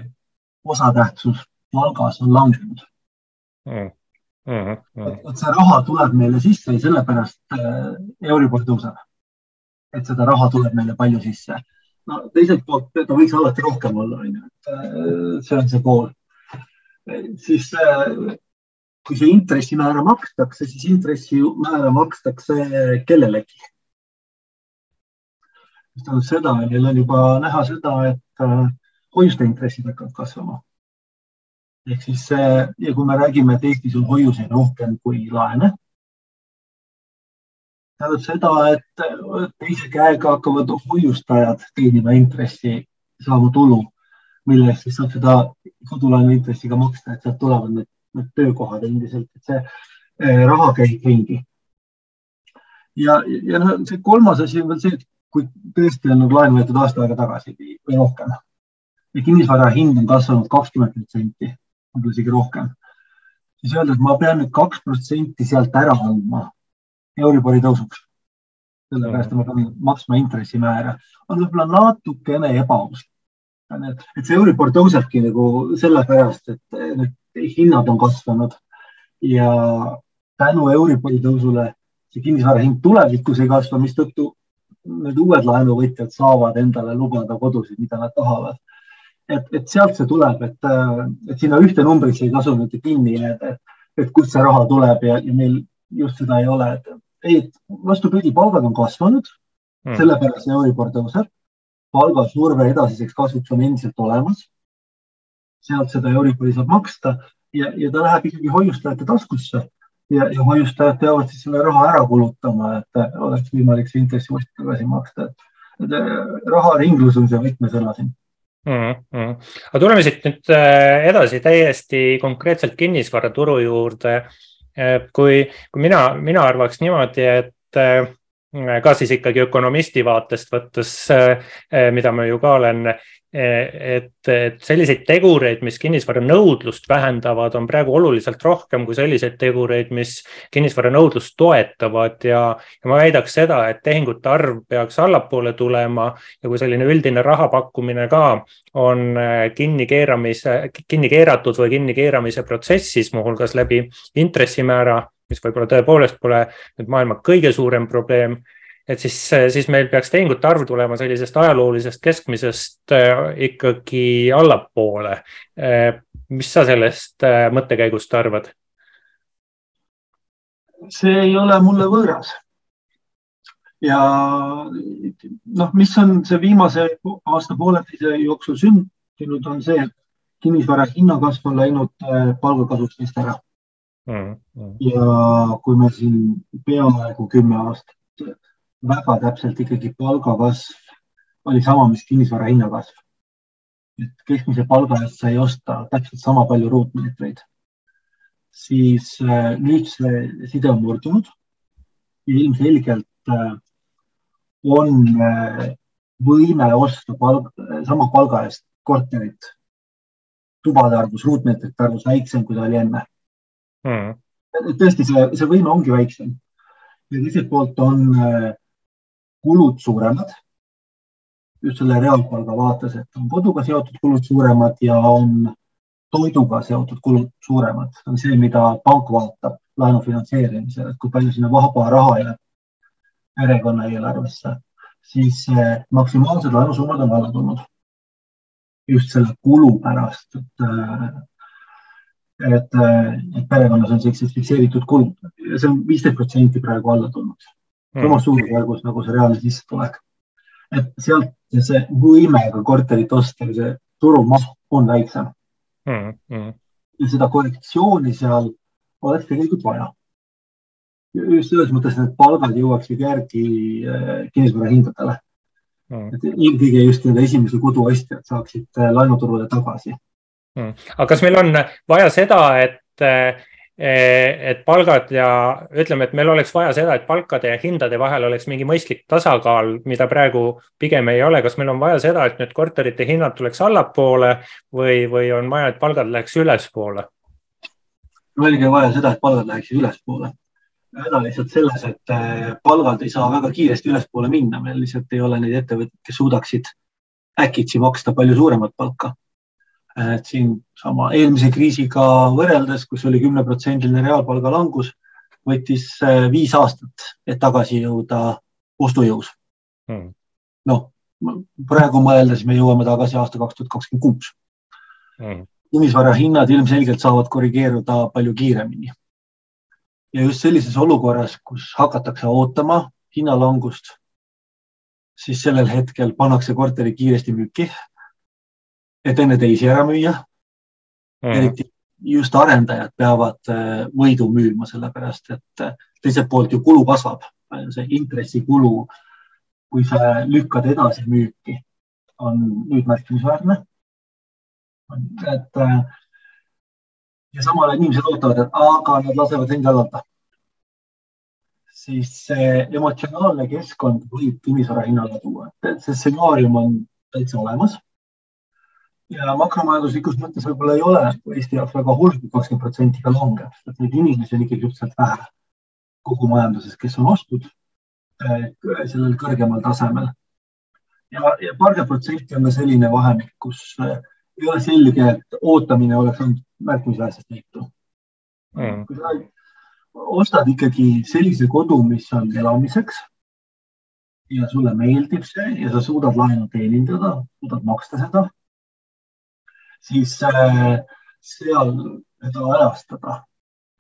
osatähtsus palgas on langenud mm.. Mm -hmm. et see raha tuleb meile sisse ja sellepärast Euribor tõuseb. et seda raha tuleb meile palju sisse. No teiselt poolt ta võiks alati rohkem olla, on ju, et eh, see on see pool. siis kui see intressimäära makstakse, siis intressimäära makstakse kellelegi mis tähendab seda, meil on juba näha seda, et äh, hoiuste intressid hakkavad kasvama. ehk siis ja kui me räägime, et Eestis on hoiuseid rohkem kui laene, tähendab seda, et teise käega hakkavad hoiustajad teenima intressi, saama tulu, mille eest siis saab seda kodulaenu intressi ka maksta, et sealt tulevad need, need töökohad endiselt, et see eh, raha käib ringi. ja, ja noh, see kolmas asi on veel see, et kui tõesti on nagu laenu võetud aasta aega tagasi või rohkem ja kinnisvara hind on kasvanud kakskümmend protsenti, võib-olla isegi rohkem, siis öelda, et ma pean nüüd kaks protsenti sealt ära andma Euribori tõusuks. sellepärast, et ma pean maksma intressimäära, on võib-olla natukene ebaaus. et see Euribor tõusebki nagu sellepärast, et need hinnad on kasvanud ja tänu Euribori tõusule see kinnisvara hind tulevikus ei kasva, mistõttu need uued laenuvõtjad saavad endale lubada kodusid, mida nad tahavad. et, et sealt see tuleb, et, et sinna ühte numbrisse ei tasu nüüd kinni jääda, et, et kust see raha tuleb ja, ja meil just seda ei ole, et ei, vastupidi, palgad on kasvanud mm., sellepärast Euribor tõuseb. palgasurve edasiseks kasvuks on endiselt olemas. sealt seda Euribori saab maksta ja, ja ta läheb ikkagi hoiustajate taskusse ja, ja hoiustajad peavad siis selle raha ära kulutama, et oleks võimalik see intress uuesti tagasi maksta, raharinglus on see võtmesõna siin mm. -hmm. aga tuleme siit nüüd äh, edasi täiesti konkreetselt kinnisvaraturu juurde. Kui, kui mina, mina arvaks niimoodi, et äh, ka siis ikkagi ökonomisti vaatest võttes, äh, mida ma ju ka olen et, et selliseid tegureid, mis kinnisvara nõudlust vähendavad, on praegu oluliselt rohkem kui selliseid tegureid, mis kinnisvara nõudlust toetavad. Ja, ja ma väidaks seda, et tehingute arv peaks allapoole tulema ja kui selline üldine raha pakkumine ka on äh, kinni keeramise, kinni keeratud või kinni keeramise protsessis, muuhulgas läbi intressimäära, mis võib-olla tõepoolest pole nüüd maailma kõige suurem probleem et siis, siis meil peaks tehingute arv tulema sellisest ajaloolisest keskmisest äh, ikkagi allapoole. Äh, mis sa sellest mõttekäigust arvad? see ei ole mulle võõras. ja noh, mis on see viimase aasta pooleteise jooksul sündinud, on see, et kinnisvara hinnakasv on läinud palgakasust eest ära. mm. -hmm. ja kui me siin peaaegu kümme aastat väga täpselt ikkagi palgakasv oli sama, mis kinnisvara hinnakasv. et keskmise palga eest sai osta täpselt sama palju ruutmeetreid. siis äh, nüüd see side on murdunud ilmselgelt äh, on äh, võime osta palg, sama palga eest korterit tubade arvus, ruutmeetrite arvus väiksem, kui ta oli enne mm.. tõesti, see, see võime ongi väiksem. ja teiselt poolt on äh, kulud suuremad. just selle reaalpalga vaates, et on koduga seotud kulud suuremad ja on toiduga seotud kulud suuremad. on see, mida pank vaatab laenu finantseerimisel, et kui palju sinna vaba raha jääb perekonna eelarvesse, siis äh, maksimaalsed laenusummad on alla tulnud just selle kulu pärast, et, et, et perekonnas on sellised fikseeritud kulud ja see on viisteist protsenti praegu alla tulnud. Samas mm. suurusjärgus nagu see reaalne sissetulek. et sealt see võime ka korterit osta see turumaht on väiksem mm. Mm. ja seda korrektsiooni seal oleks tegelikult vaja. just selles mõttes, et need palgad jõuaksid järgi äh, kinnisvara hindadele mm.. et eelkõige just need esimese kodu ostjad saaksid äh, laenuturule tagasi mm.. aga kas meil on vaja seda, et, äh, et palgad ja ütleme, et meil oleks vaja seda, et palkade ja hindade vahel oleks mingi mõistlik tasakaal, mida praegu pigem ei ole, kas meil on vaja seda, et nüüd korterite hinnad tuleks allapoole või, või on vaja, et palgad läheks ülespoole? eelkõige vaja seda, et palgad läheksid ülespoole häda lihtsalt selles, et äh, palgad ei saa väga kiiresti ülespoole minna, meil lihtsalt ei ole neid ettevõtteid, kes suudaksid äkitsi maksta palju suuremat palka. Et siin sama eelmise kriisiga võrreldes, kus oli kümneprotsendiline reaalpalga langus, võttis äh, viis aastat, et tagasi jõuda ostujõus hmm.. noh, praegu mõeldes me jõuame tagasi aasta kaks tuhat kakskümmend kuus. Hmm. kinnisvara hinnad ilmselgelt saavad korrigeeruda palju kiiremini ja just sellises olukorras, kus hakatakse ootama hinnalangust, siis sellel hetkel pannakse korteri kiiresti müüki, et enne teisi ära müüa mm.. eriti just arendajad peavad äh, võidu müüma, sellepärast et äh, teiselt poolt ju kulu kasvab, see intressikulu, kui sa lükkad edasi müüki, on nüüd märkimisväärne. et äh, ja samal ajal inimesed ootavad, et aga nad lasevad end jalata. siis see emotsionaalne keskkond võib kinnisvara hinnale tuua, et see stsenaarium on täitsa olemas. Ja makromajanduslikus mõttes võib-olla ei ole Eesti jaoks väga hull, kui kakskümmend protsenti ka langeb, sest neid inimesi on ikkagi suhteliselt vähe kogu majanduses, kes on ostnud eh, sellel kõrgemal tasemel. ja, ja paarkümmend protsenti on ka selline vahemik, kus eh, ei ole selge, et ootamine oleks olnud märkimisväärselt leitu mm.. kui sa ostad ikkagi sellise kodu, mis on elamiseks ja sulle meeldib see ja sa suudad laenu teenindada, suudad maksta seda, siis äh, seal seda ajastada,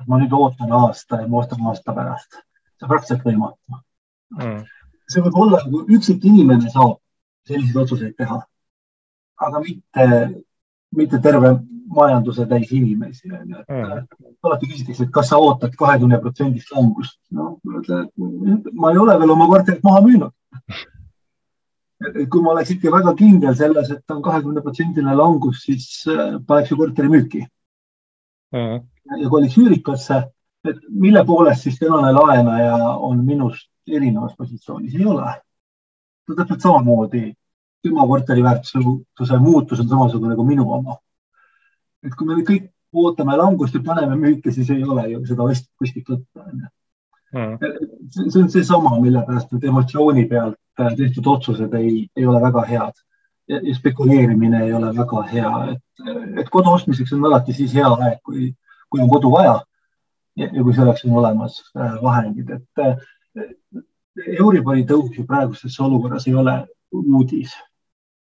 et ma nüüd ootan aasta ja ma ostan aasta pärast, see on praktiliselt võimatu mm.. see võib olla, kui üksik inimene saab selliseid otsuseid teha aga mitte, mitte terve majanduse täis inimesi. Mm. alati küsitakse, et kas sa ootad kahekümne protsendist langust. no ma ei ole veel oma korterit maha müünud. Et kui ma oleks ikka väga kindel selles, et on kahekümne protsendiline langus, siis äh, paneks ju korteri müüki mm. ja koliks üürikasse, et mille poolest siis tänane laenaja on minust erinevas positsioonis, ei ole. ta täpselt samamoodi tema korteri väärtuse muutus on samasugune nagu minu oma. et kui me nüüd kõik ootame langust ja paneme müüki, siis ei ole ju seda võtta, onju. Hmm. see on seesama, mille pärast need emotsiooni pealt tehtud otsused ei, ei ole väga head. ja spekuleerimine ei ole väga hea, et, et kodu ostmiseks on alati siis hea aeg, kui, kui on kodu vaja ja, ja kui selleks on olemas äh, vahendid, et äh, Euribori tõus ju praeguses olukorras ei ole uudis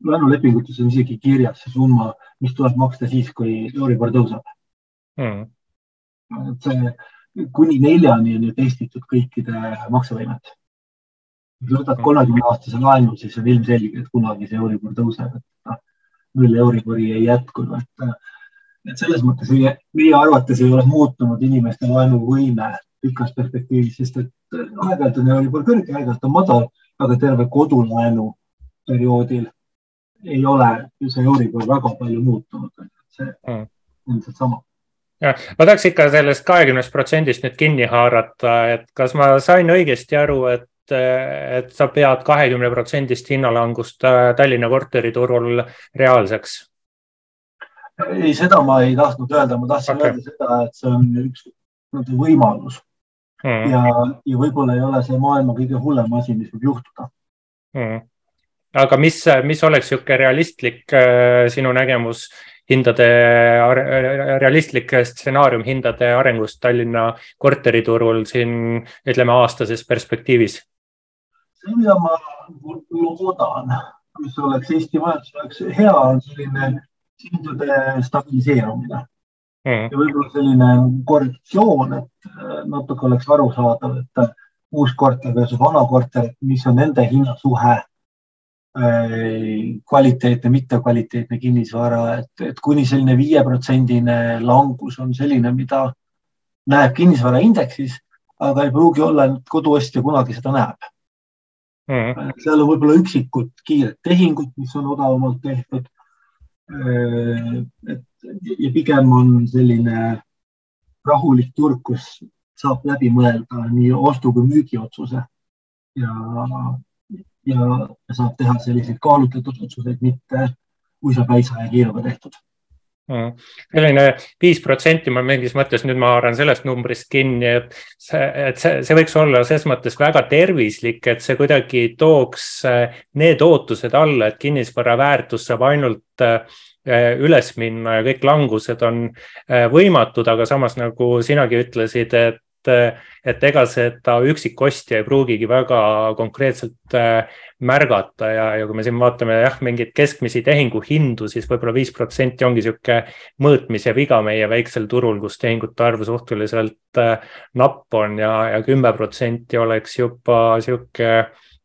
laenulepingutes on isegi kirjas see summa, mis tuleb maksta siis, kui Euribor tõuseb mm.. et see kuni neljani on ju testitud kõikide maksevõimet. Kui sa võtad kolmekümne aastase laenu, siis on ilmselge, et kunagi see Euribor tõuseb, et noh, null Euribori ei jätku, et et selles mõttes meie, meie arvates ei ole muutunud inimeste laenuvõime pikas perspektiivis, sest et aeg-ajalt on Euribor kõrge, aeg-ajalt on madal, aga terve kodulaenu perioodil ei ole see Euribor väga palju muutunud. see mm. on ilmselt sama jah, ma tahaks ikka sellest kahekümnest protsendist nüüd kinni haarata, et kas ma sain õigesti aru, et, et sa pead kahekümne protsendist hinnalangust äh, Tallinna korteriturul reaalseks? ei, seda ma ei tahtnud öelda, ma tahtsin okay. öelda seda, et see on üks võimalus mm. ja, ja võib-olla ei ole see maailma kõige hullem asi, mis võib juhtuda mm. aga mis, mis oleks niisugune realistlik äh, sinu nägemus hindade, realistlik stsenaarium hindade arengust Tallinna korteriturul siin ütleme aastases perspektiivis? Ma loodan, mis oleks Eesti majanduse jaoks hea, on selline hindade stabiliseerumine mm. ja võib-olla selline korrektsioon, et äh, natuke oleks arusaadav, et äh, uus korter versus vana korter, mis on nende hinnasuhe Äh, kvaliteetne, mittekvaliteetne kinnisvara, et, et kuni selline viieprotsendine langus on selline, mida näeb kinnisvaraindeksis, aga ei pruugi olla, et koduostja kunagi seda näeb mm.. seal on võib-olla üksikud kiired tehingud, mis on odavamalt tehtud. Äh, et ja pigem on selline rahulik turg, kus saab läbi mõelda nii ostu kui müügiotsuse ja ja saab teha selliseid kaalutletud otsuseid, mitte uisapäisa ja kiiruga tehtud. Selline viis protsenti, ma mingis mõttes nüüd ma haaran sellest numbrist kinni, et see, et see, see võiks olla ses mõttes väga tervislik, et see kuidagi tooks eh, need ootused alla, et kinnisvara väärtus saab ainult eh, üles minna ja kõik langused on eh, võimatud, aga samas nagu sinagi ütlesid, et et, ega seda üksikostja ei pruugigi väga konkreetselt äh, märgata ja, ja kui me siin vaatame jah, mingeid keskmisi tehinguhindu, siis võib-olla viis protsenti ongi niisugune mõõtmise viga meie väiksel turul, kus tehingute arv suhteliselt äh, napp on ja, ja kümme protsenti oleks juba niisugune,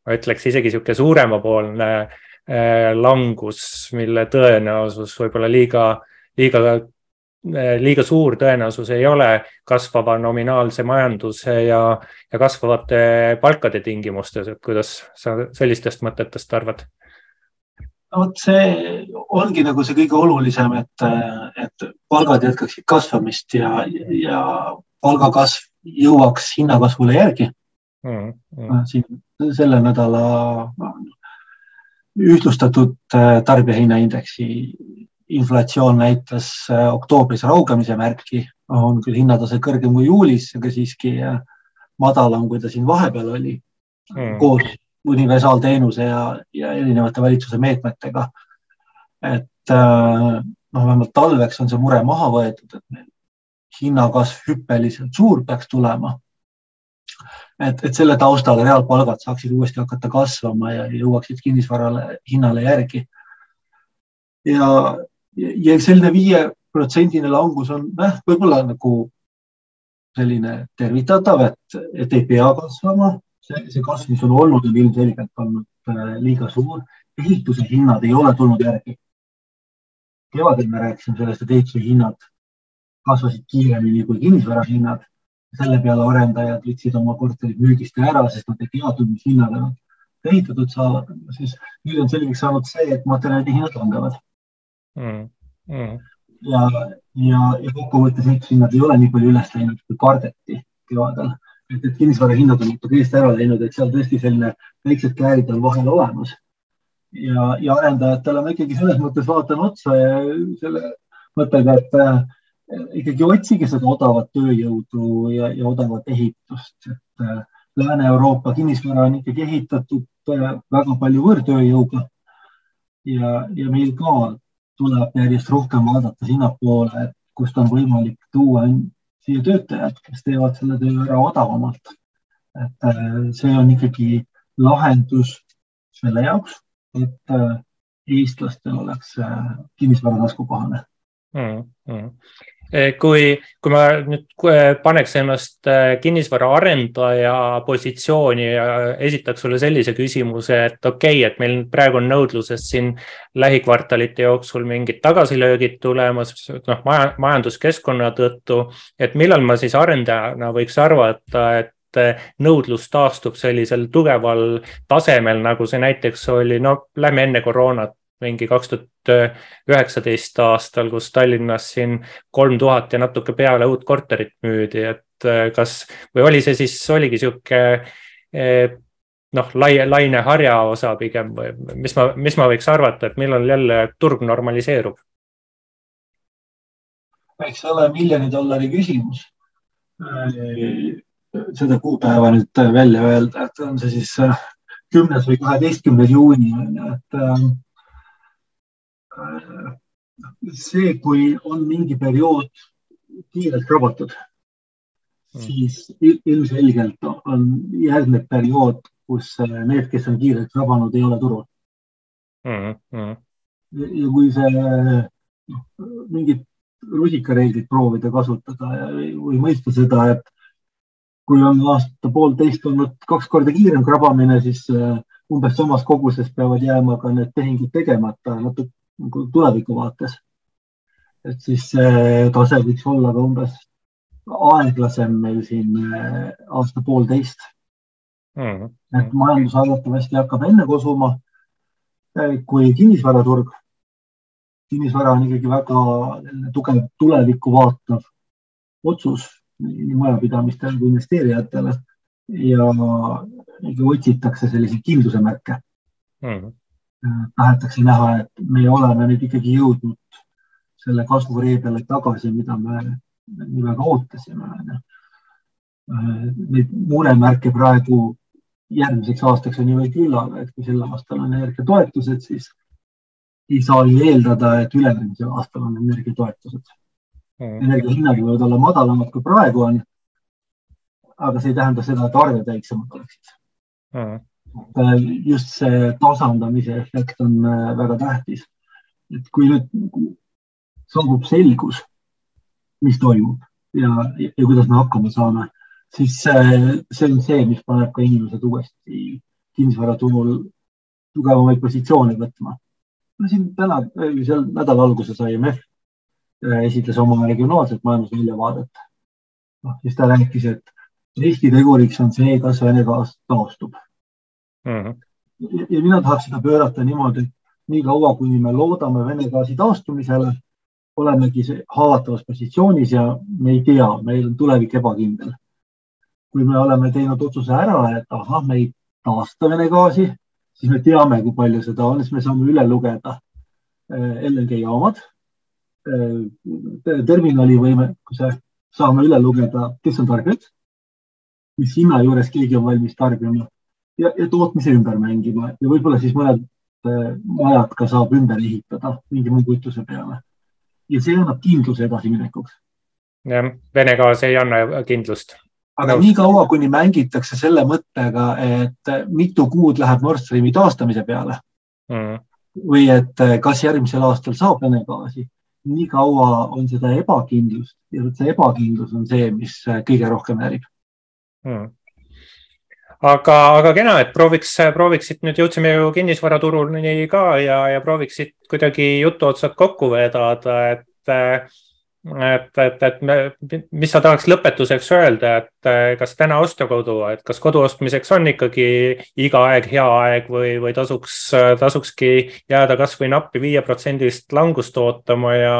ma ütleks isegi niisugune suuremapoolne äh, langus, mille tõenäosus võib-olla liiga, liiga liiga suur tõenäosus ei ole kasvava nominaalse majanduse ja, ja kasvavate palkade tingimustes, et kuidas sa sellistest mõtetest arvad? no vot, see ongi nagu see kõige olulisem, et, et palgad jätkaksid kasvamist ja, ja palgakasv jõuaks hinnakasvule järgi mm,. Mm. siin selle nädala ühtlustatud tarbijahinnaindeksi inflatsioon näitas äh, oktoobris raugemise märki, on küll hinnatase kõrgem kui juulis, aga siiski äh, madalam, kui ta siin vahepeal oli mm. koos universaalteenuse ja, ja erinevate valitsuse meetmetega. et äh, noh, vähemalt talveks on see mure maha võetud, et meil hinnakasv hüppeliselt suur peaks tulema. et, et selle taustal reaalpalgad saaksid uuesti hakata kasvama ja jõuaksid kinnisvarale hinnale järgi ja, ja selline viieprotsendine langus on noh, võib-olla nagu selline tervitatav, et, et ei pea kasvama. see, see kasv, mis on olnud, on ilmselgelt olnud äh, liiga suur. ehituse hinnad ei ole tulnud järgi. kevadel me rääkisime sellest, et ehituse hinnad kasvasid kiiremini kui kinnisvara hinnad. selle peale arendajad võtsid oma korterid müügist ära, sest nad ei teadnud, mis hinnaga nad ehitatud saavad. siis nüüd on selgeks saanud see, et materjalide hinnad langevad mm.. Mm. ja, ja, ja kokkuvõttes ehitushinnad ei ole nii palju üles läinud, kui kardeti kevadel. et, et kinnisvara hinnad on natuke eest ära läinud, et seal tõesti selline väiksed käärid on vahel olemas. ja, ja arendajatele ma ikkagi selles mõttes vaatan otsa ja selle mõttega, et äh, ikkagi otsige seda odavat tööjõudu ja, ja odavat ehitust, et äh, Lääne-Euroopa kinnisvara on ikkagi ehitatud äh, väga palju võõrtööjõuga. ja, ja meil ka tuleb järjest rohkem vaadata sinnapoole, et kust on võimalik tuua siia töötajad, kes teevad selle töö ära odavamalt. et äh, see on ikkagi lahendus selle jaoks, et äh, eestlastel oleks äh, kinnisvara taskukohane mm. -hmm. Eh, kui, kui ma nüüd eh, paneks ennast eh, kinnisvara arendaja positsiooni ja esitaks sulle sellise küsimuse, et okei okay,, et meil praegu on nõudluses siin lähikvartalite jooksul mingid tagasilöögid tulemas, noh maja, majanduskeskkonna tõttu, et millal ma siis arendajana võiks arvata, et nõudlus taastub sellisel tugeval tasemel, nagu see näiteks oli, no lähme enne koroonat, mingi kaks tuhat üheksateist aastal, kus Tallinnas siin kolm tuhat ja natuke peale uut korterit müüdi, et äh, kas või oli see siis, oligi sihuke äh, noh, laie, laine harja osa pigem või mis ma, mis ma võiks arvata, et millal jälle turg normaliseerub? eks ole miljoni dollari küsimus. Äh, seda kuupäeva nüüd välja öelda, et on see siis kümnes või kaheteistkümnes juuni on ju, et see, kui on mingi periood kiirelt krabatud mm., siis ilmselgelt on järgnev periood, kus need, kes on kiirelt krabanud, ei ole turul mm. -hmm. ja kui see noh, mingit rusikareeglit proovida kasutada ja, või mõista seda, et kui on aasta-poolteist olnud kaks korda kiirem krabamine, siis umbes samas koguses peavad jääma ka need tehingud tegemata natuke nagu tuleviku vaates. et siis see tase võiks olla ka umbes aeglasem meil siin äh, aasta-poolteist mm. -hmm. et majandus arvatavasti hakkab enne kosuma äh, kui kinnisvaraturg. kinnisvara on ikkagi väga tugev tulevikku vaatav otsus nii majapidamistele kui investeerijatele ja otsitakse selliseid kindluse märke mm. -hmm tahetakse näha, et me oleme nüüd ikkagi jõudnud selle kasvureedele tagasi, mida me nii väga ootasime. Neid muremärke praegu järgmiseks aastaks on ju veel küllaga, et kui sel aastal on energiatoetused, siis ei saa ju eeldada, et ülejärgmisel aastal on energiatoetused mm.. energiahinnad võivad olla madalamad, kui praegu on. aga see ei tähenda seda, et arved väiksemad oleksid mm just see tasandamise efekt on äh, väga tähtis. et kui nüüd saabub selgus, mis toimub ja, ja kuidas me hakkama saame, siis see, see on see, mis paneb ka inimesed uuesti kinnisvaraturul tugevamaid positsioone võtma. no siin täna, seal nädala alguses IMF äh, esitles oma regionaalset majandusväljavaadet. noh, siis ta rääkis, et riskiteguriks on see, kas Vene gaas taastub mm. -hmm. Ja, ja mina tahaks seda pöörata niimoodi, et nii kaua, kuni me loodame Vene gaasi taastumisele, olemegi haavatavas positsioonis ja me ei tea, meil on tulevik ebakindel. kui me oleme teinud otsuse ära, et ahah, me ei taasta Vene gaasi, siis me teame, kui palju seda on, siis me saame üle lugeda eh, LNG jaamad, eh, terminali võimekuse, saame üle lugeda, kes on tarbijad, mis hinna juures keegi on valmis tarbima ja, ja tootmise ümber mängima ja võib-olla siis mõned äh, majad ka saab ümber ehitada mingi muu kütuse peale. ja see annab kindluse edasiminekuks. jah, Vene gaas ei anna kindlust. aga Nõus. niikaua, kuni mängitakse selle mõttega, et mitu kuud läheb Nord Streami taastamise peale mm. või et äh, kas järgmisel aastal saab Vene gaasi, nii kaua on seda ebakindlust ja see ebakindlus on see, mis äh, kõige rohkem häirib mm aga, aga kena, et prooviks, prooviksid nüüd jõudsime ju kinnisvaraturuni ka ja, ja prooviksid kuidagi jutuotsad kokku vedada, et et, et, et me, mis sa tahaks lõpetuseks öelda, et kas täna osta kodu, et kas kodu ostmiseks on ikkagi iga aeg hea aeg või, või tasuks, tasukski jääda kasvõi nappi viieprotsendist langust ootama ja,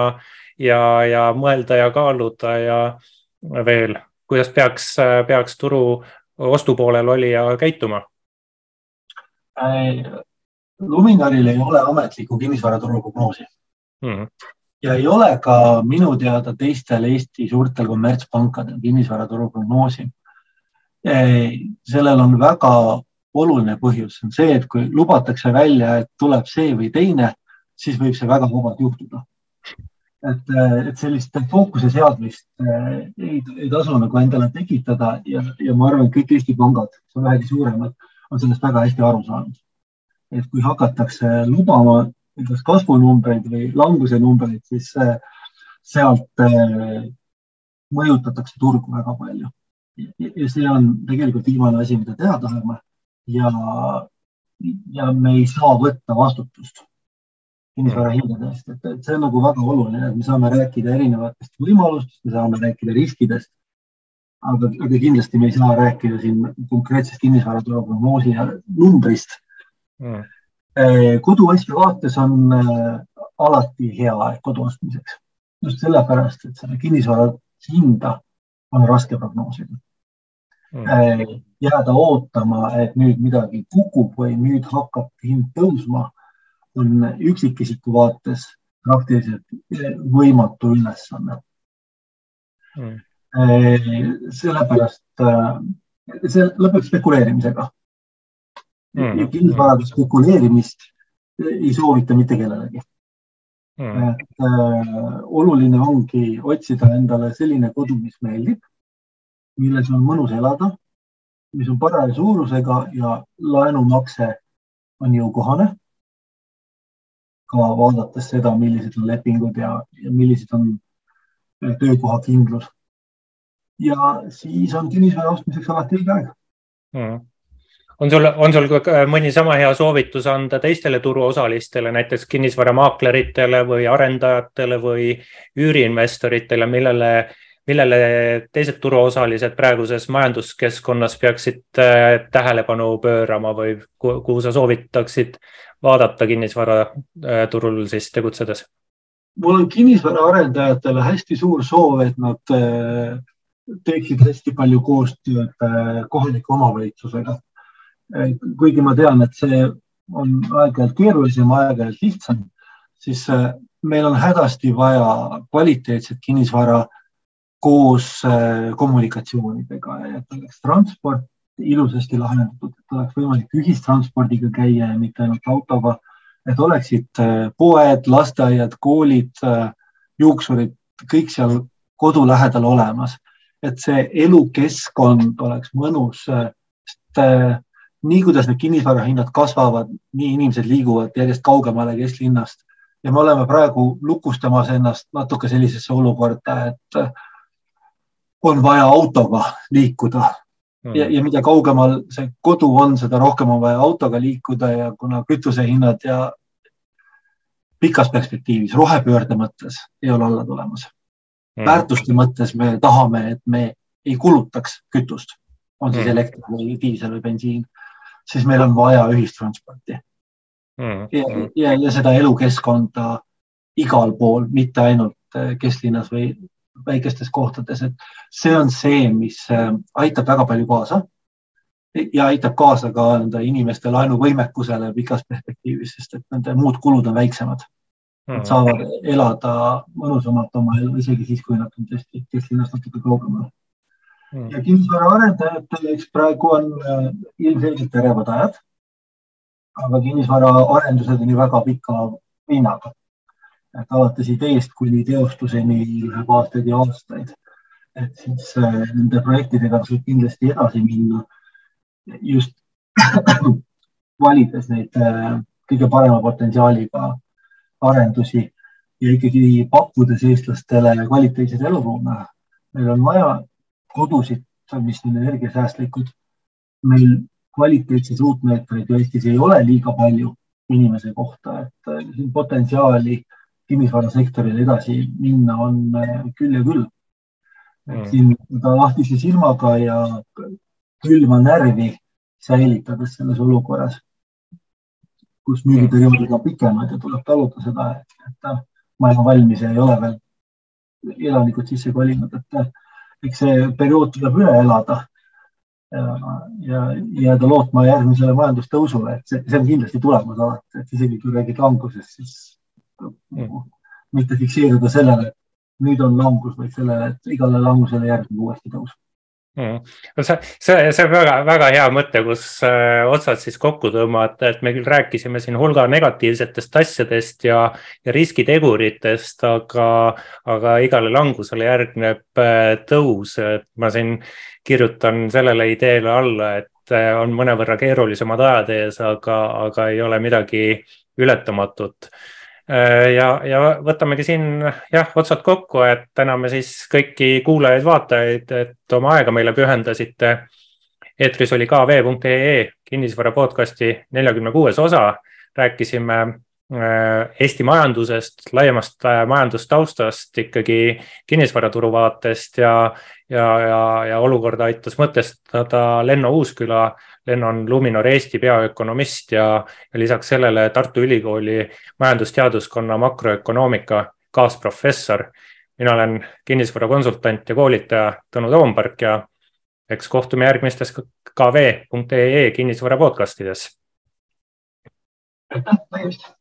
ja, ja mõelda ja kaaluda ja veel, kuidas peaks, peaks turu ostupoolel olija käituma? Äh, Luminaril ei ole ametlikku kinnisvaraturu prognoosi mm. -hmm. ja ei ole ka minu teada teistel Eesti suurtel kommertspankadel kinnisvaraturu prognoosi. Äh, sellel on väga oluline põhjus, on see, et kui lubatakse välja, et tuleb see või teine, siis võib see väga vabalt juhtuda et, et sellist fookuse seadmist eh, ei, ei tasu nagu endale tekitada ja, ja ma arvan, et kõik Eesti pangad, kes on vähegi suuremad, on sellest väga hästi aru saanud. et kui hakatakse lubama kas kasvunumbreid või languse numbreid, siis sealt mõjutatakse turgu väga palju. ja see on tegelikult viimane asi, mida teha tahame ja, ja me ei saa võtta vastutust kinnisvara hindade eest, et, et see on nagu väga oluline, et me saame rääkida erinevatest võimalustest, me saame rääkida riskidest. aga, aga kindlasti me ei saa rääkida siin konkreetsest kinnisvaraturu prognoosi numbrist. Mm.. koduasja vaates on äh, alati hea aeg kodu ostmiseks, just sellepärast, et selle kinnisvara hinda on raske prognoosida. Mm.. Äh, jääda ootama, et nüüd midagi kukub või nüüd hakkab hind tõusma on üksikisiku vaates praktiliselt võimatu ülesanne. Mm.. sellepärast see lõpeb spekuleerimisega. Mm.. kinnisvaraga spekuleerimist ei soovita mitte kellelegi. Mm.. et äh, oluline ongi otsida endale selline kodu, mis meeldib, milles on mõnus elada, mis on paraja suurusega ja laenumakse on jõukohane ka vaadates seda, millised on lepingud ja, ja millised on äh, töökoha kindlus. ja siis on kinnisvara ostmiseks alati õige aeg mm on sul, on sul mõni sama hea soovitus anda teistele turuosalistele, näiteks kinnisvaramaakleritele või arendajatele või üüriinvestoritele, millele, millele teised turuosalised praeguses majanduskeskkonnas peaksid äh, tähelepanu pöörama või kuhu sa soovitaksid vaadata kinnisvaraturul siis tegutsedes? mul on kinnisvaraarendajatele hästi suur soov, et nad äh, teeksid hästi palju koostööd äh, kohaliku omavalitsusega. Äh, kuigi ma tean, et see on aeg-ajalt keerulisem, aeg-ajalt lihtsam, siis meil on hädasti vaja kvaliteetset kinnisvara koos kommunikatsioonidega, et oleks transport ilusasti lahendatud, et oleks võimalik ühistranspordiga käia ja mitte ainult autoga, et oleksid äh, poed, lasteaiad, koolid, äh, juuksurid, kõik seal kodu lähedal olemas, et see elukeskkond oleks mõnus, äh, sest nii kuidas need kinnisvarahinnad kasvavad, nii inimesed liiguvad järjest kaugemale kesklinnast. Ja me oleme praegu lukustamas ennast natuke sellisesse olukorda, et on vaja autoga liikuda. Ja, ja mida kaugemal see kodu on, seda rohkem on vaja autoga liikuda ja kuna kütusehinnad ja pikas perspektiivis rohepöörde mõttes ei ole alla tulemas. Mm.. väärtuste mõttes me tahame, et me ei kulutaks kütust, on siis mm. elekter või diisel või bensiin, siis meil on vaja ühistransporti. Mm.. ja, ja, ja seda elukeskkonda igal pool, mitte ainult kesklinnas või väikestes kohtades, et see on see, mis äh, aitab väga palju kaasa ja aitab kaasa ka nende inimeste laenuvõimekusele pikas perspektiivis, sest et nende muud kulud on väiksemad. Nad saavad elada mõnusamalt oma elu, isegi siis, kui nad on tõesti kesklinnast natuke kaugemal mm.. ja kinnisvaraarendajatel, eks praegu on äh, ilmselgelt terevad ajad. aga kinnisvaraarendused on ju väga pika vinnaga et alates ideest kuni teostuseni läheb aastaid ja aastaid. et siis äh, nende projektidega tasub kindlasti edasi minna. just valides neid äh, kõige parema potentsiaaliga arendusi ja ikkagi pakkudes eestlastele kvaliteetseid eluruume. meil on vaja kodusid, mis on energiasäästlikud. meil kvaliteetseid ruutmeetreid ju Eestis ei ole liiga palju inimese kohta, et äh, potentsiaali äh, kinnisvarasektoril edasi minna on äh, küll ja küll. Mm.. siin seda lahtise silmaga ja külma närvi säilitades selles olukorras, kus müügiperioodid on pikemad ja tuleb taluda seda, et maja valmis ja ei ole veel elanikud sisse kolinud, et eks see periood tuleb üle elada ja, ja jääda lootma järgmisele majandustõusule, et see, see on kindlasti tulemas alati, et isegi kui räägid langusest, siis mm. mitte fikseeruda sellele, et nüüd on langus, vaid sellele, et igale langusele järgneb uuesti tõus. Mm.. see, see, see on väga, väga hea mõte, kus äh, otsad siis kokku tõmmata, et me küll rääkisime siin hulga negatiivsetest asjadest ja, ja riskiteguritest, aga, aga igale langusele järgneb äh, tõus, et ma siin kirjutan sellele ideele alla, et äh, on mõnevõrra keerulisemad ajad ees, aga, aga ei ole midagi ületamatut ja, ja võtamegi siin jah, otsad kokku, et täname siis kõiki kuulajaid-vaatajaid, et oma aega meile pühendasite. eetris oli kv.ee kinnisvara podcasti neljakümne kuues osa, rääkisime Äh, Eesti majandusest, laiemast äh, majandustaustast ikkagi kinnisvaraturu vaatest ja, ja, ja, ja olukorda aitas mõtestada Lenno Uusküla. Lenno on Luminor Eesti peaökonomist ja, ja lisaks sellele Tartu Ülikooli majandusteaduskonna makroökonoomika kaasprofessor. mina olen kinnisvarakonsultant ja koolitaja Tõnu Toompark ja eks kohtume järgmistes kv.ee kinnisvara podcastides. aitäh, nägemist